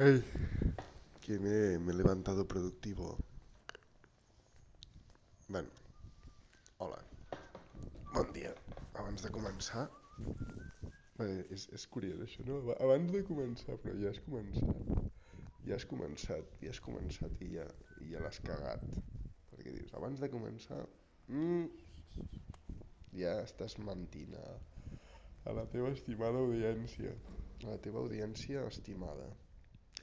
Hey, que me, me he levantado productivo. Bueno, hola. Bon dia. Abans de començar... Bé, és, és curiós això, no? Abans de començar, però ja has començat. Ja has començat, ja has començat i ja, i ja l'has cagat. Perquè dius, abans de començar... Mm, ja estàs mentint a, a la teva estimada audiència. A la teva audiència estimada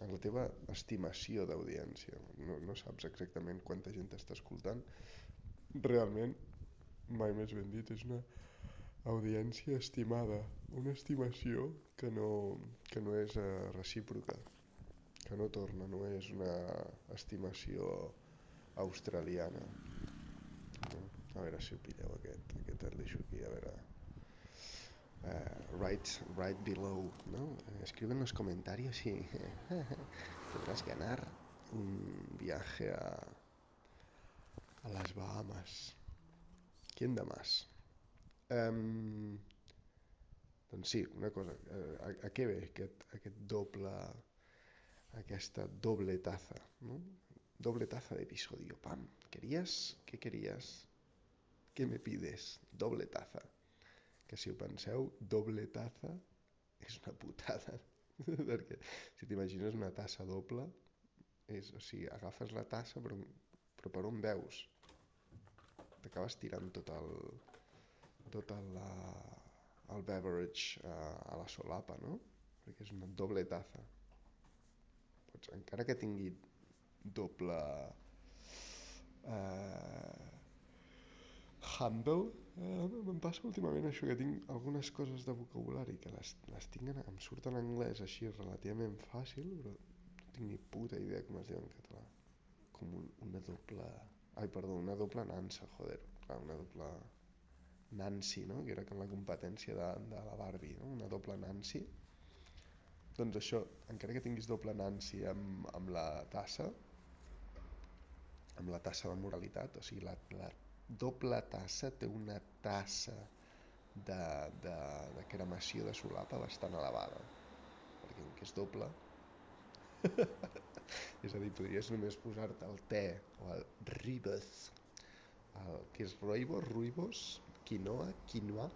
en la teva estimació d'audiència. No, no saps exactament quanta gent t'està escoltant. Realment, mai més ben dit, és una audiència estimada, una estimació que no, que no és uh, recíproca, que no torna, no és una estimació australiana. No? A veure si ho pilleu aquest, aquest el deixo aquí, a veure uh, right, right below, ¿no? Escribe en los comentarios y podrás ganar un viaje a, a las Bahamas. ¿Quién da más? Um, doncs sí, una cosa, uh, a, a què ve aquest, aquest doble, aquesta doble taza, no? Doble taza d'episodio, pam, ¿querías? ¿Qué querías? ¿Qué me pides? Doble taza que si ho penseu, doble taza és una putada. Perquè si t'imagines una tassa doble, és, o sigui, agafes la tassa però, però per on veus? T'acabes tirant tot el, tot el, el beverage a, a la solapa, no? Perquè és una doble taza. Pots, encara que tingui doble eh, handle, eh, em passa últimament això, que tinc algunes coses de vocabulari que les, les tinc en, em surt en anglès així relativament fàcil, però no tinc ni puta idea com es diu en català. Com un, una doble... Ai, perdó, una doble nansa, joder. Clar, una doble Nancy, no? Que era com la competència de, de la Barbie, no? Una doble Nancy. Doncs això, encara que tinguis doble Nancy amb, amb la tassa, amb la tassa de moralitat, o sigui, la, la doble tassa té una tassa de, de, de cremació de solapa bastant elevada. Perquè com que és doble és a dir, podries només posar-te el te o el ribes el, que és roibos, ruibos quinoa, quinoa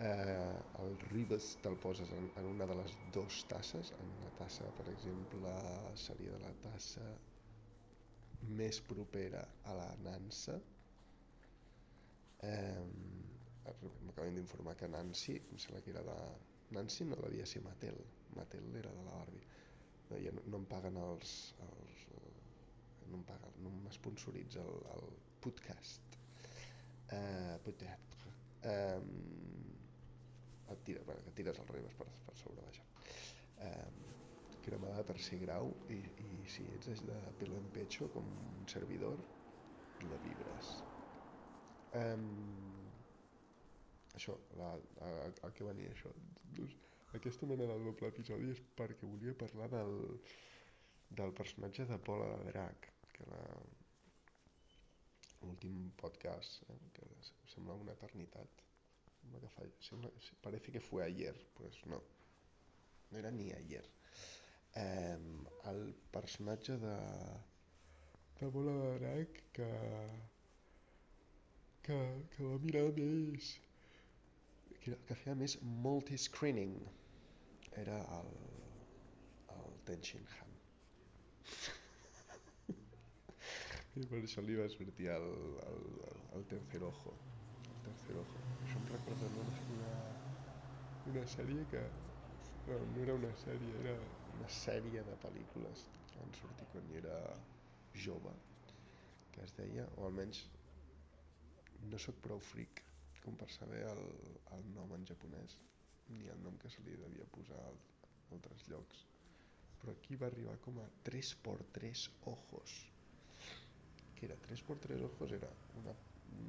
eh, el ribes te'l poses en, en una de les dues tasses. En una tassa, per exemple seria de la tassa més propera a la nansa Eh, M'acaben d'informar que Nancy, em sembla que era de... Nancy no devia ser Mattel, Mattel era de la Barbie. No, ja no, no em paguen els... els no em paguen, no m'esponsoritza el, el podcast. Eh, podcast. Eh, et tira, bueno, que tires els ribes per, per sobre, vaja. Eh, cremada de tercer grau i, i si ets de pelo en pecho com un servidor, la vibres. Um, això, la, a, a què venia això? Doncs, aquesta mena de doble episodi és perquè volia parlar del, del personatge de Pola de Drac, que la, l'últim podcast, eh, que sembla una eternitat, sembla que fa, sembla, parece que fue ayer, pues no, no era ni ayer. Eh, el personatge de, de Bola de Drac que que, que va mirar més que, que feia més multi-screening. Era el, el Tenshin Han. I per això li va sortir el, el, el tercer ojo. El tercer ojo. Això em recorda una, una, una sèrie que no, no era una sèrie era una sèrie de pel·lícules que van sortir quan era jove que es deia, o almenys no sóc prou fric com per saber el, el nom en japonès ni el nom que se li devia posar a altres llocs. Però aquí va arribar com a 3 por 3 ojos. Que era 3 por 3 ojos era una,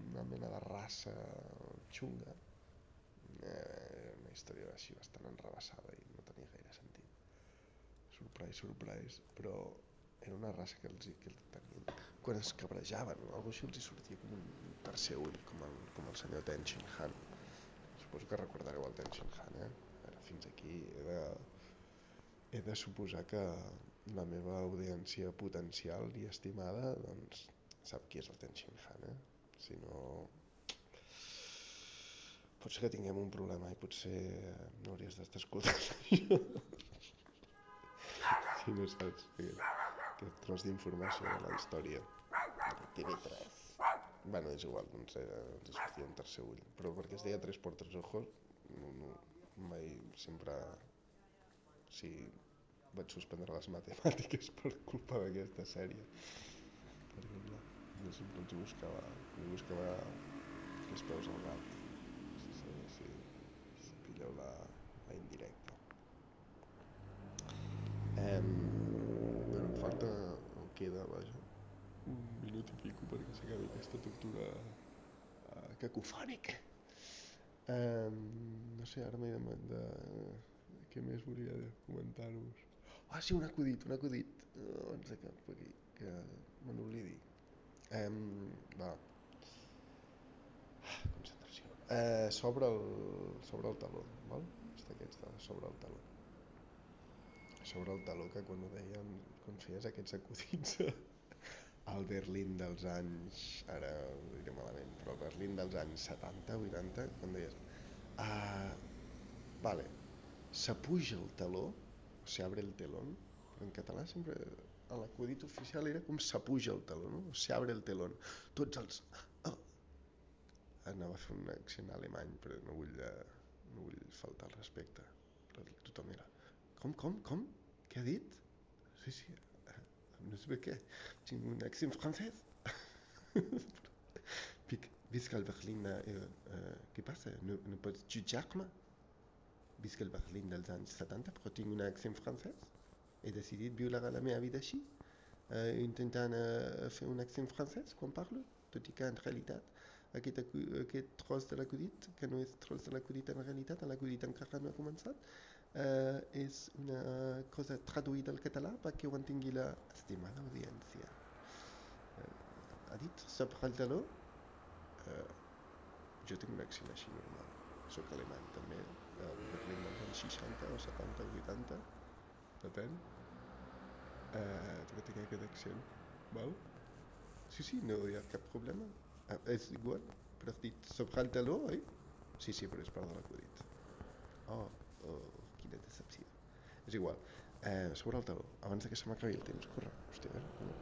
una mena de raça xunga. Eh, una història així bastant enrabassada i no tenia gaire sentit. Surprise, surprise però era una raça que els, que tenien quan es cabrejaven o alguna així els sortia com un tercer ull com el, com el senyor Tenshin Han suposo que recordareu el Tenshin Han eh? Era fins aquí era he de suposar que la meva audiència potencial i estimada doncs, sap qui és el Ten Shin Han, eh? Si no... Pot ser que tinguem un problema i potser no hauries d'estar escoltant això. si no saps aquest, aquest tros d'informació de la història de TV3. Bueno, és igual, no sé, ens sortia un tercer ull. Però perquè es deia Tres por Tres Ojos, no, no, mai sempre... Sí, vaig suspendre les matemàtiques per culpa d'aquesta sèrie. Per exemple, jo sempre els buscava, li buscava els peus al gat. Si, si, si, si pilleu la, la indirecta. Eh, bueno, em falta, em queda, vaja, un minut i pico perquè s'acabi aquesta tortura uh, cacofònica. Um, no sé, ara m'he de, de... Què més volia comentar-vos? Ah, sí, un acudit, un acudit. Abans de que, aquí, que me n'oblidi. Um, va. Ah, concentració. Uh, sobre, el, sobre el taló, val? Està aquests de sobre el taló. Sobre el taló, que quan ho quan feies aquests acudits al Berlín dels anys, ara ho diré malament, però al Berlín dels anys 70, 80, quan deies, ah, vale, s'apuja el taló, o s'abre el telón, però en català sempre l'acudit oficial era com s'apuja el taló, no? o s'abre el telón. Tots els... Oh. Anava a fer un accent alemany, però no vull, uh, no vull faltar al respecte. Però tothom era, com, com, com? Què ha dit? Sí, sí, no sé per què, tinc un accent francès. Visca el Berlín, eh, eh, què passa? No, no pots jutjar-me? Visca el Berlín dels anys 70, però tinc un accent francès. He decidit viure la meva vida així, eh, intentant eh, fer un accent francès quan parlo, tot i que en realitat aquest, aquest tros de l'acudit, que no és tros de l'acudit en realitat, l'acudit encara no ha començat, eh, és una cosa traduïda al català perquè ho entengui la estimada audiència. Eh, ha dit sobre el taló? Jo tinc un accent així normal. Soc alemany també, eh, Berlín dels anys 60 o 70 o 80, depèn. Eh, però tinc aquest accent, val? Sí, sí, no hi ha cap problema. Eh, és igual, però has dit sobre el taló, oi? Sí, sí, però és part de l'acudit. Oh, oh quina decepció. És igual. Eh, sobre el taló, abans que se m'acabi el temps, corre. Hòstia, veure, no.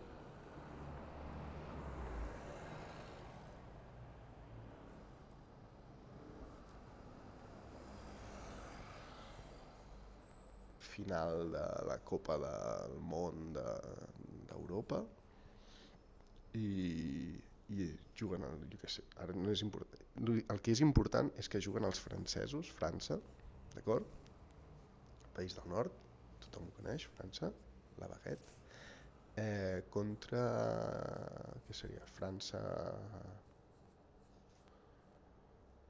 final de la Copa del Món d'Europa de, i, i juguen el, jo què sé, ara no és important el que és important és que juguen els francesos França, d'acord? País del nord, tothom ho coneix, França, la baguette, eh, contra, què seria, França...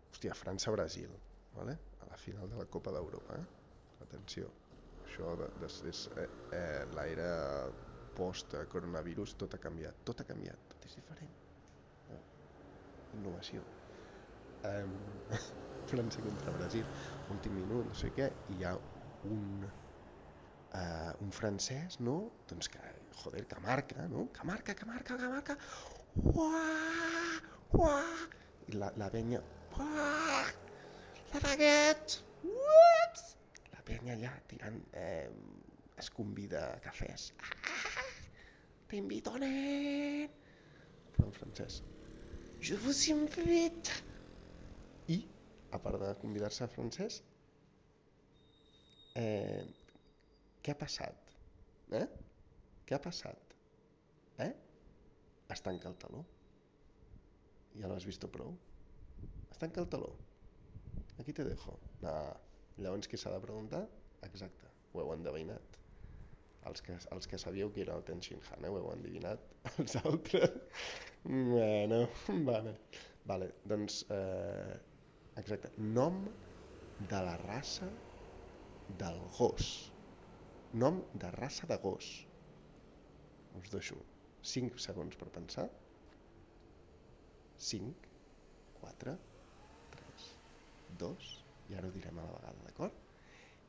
Hòstia, França-Brasil, vale? a la final de la Copa d'Europa, eh? Atenció, això de, de, és eh, eh, l'aire post-coronavirus, tot ha canviat, tot ha canviat, tot és diferent. Eh? Innovació. Um, França contra Brasil, últim minut, no sé què, i hi ha un, uh, un francès, no? Doncs que, joder, que marca, no? Que marca, que marca, que marca. Uah, uah. I la, la penya, uah, la baguette, ups. La penya allà tirant, eh, es convida a cafès. Ah, T'invito, nen. Però en francès, je vous invite. I, a part de convidar-se a francès, eh, què ha passat? Eh? Què ha passat? Eh? Es tanca el taló. Ja l'has vist prou? Es tanca el taló. Aquí te dejo. Ah, llavors qui s'ha de preguntar? Exacte, ho heu endevinat. Els que, els que sabíeu que era el Ten Shin Han, eh? ho heu endevinat. Els altres... bueno, vale. Vale, doncs... Eh, exacte. Nom de la raça del gos. Nom de raça de gos. Us deixo 5 segons per pensar. 5, 4, 3, 2, i ara ho direm a la vegada, d'acord?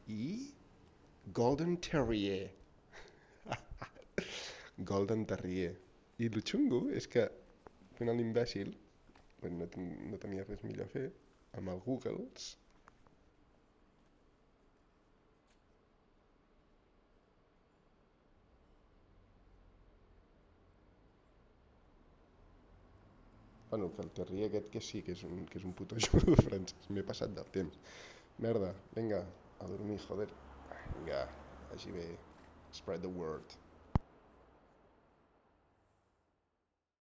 I Golden Terrier. Golden Terrier. I el xungo és que final l'imbècil no, no tenia res millor a fer amb el Googles Bueno, que el terrier aquest que sí, que és un, que és un puto judo francès. M'he passat del temps. Merda, vinga, a dormir, joder. Vinga, vagi bé. Spread the word.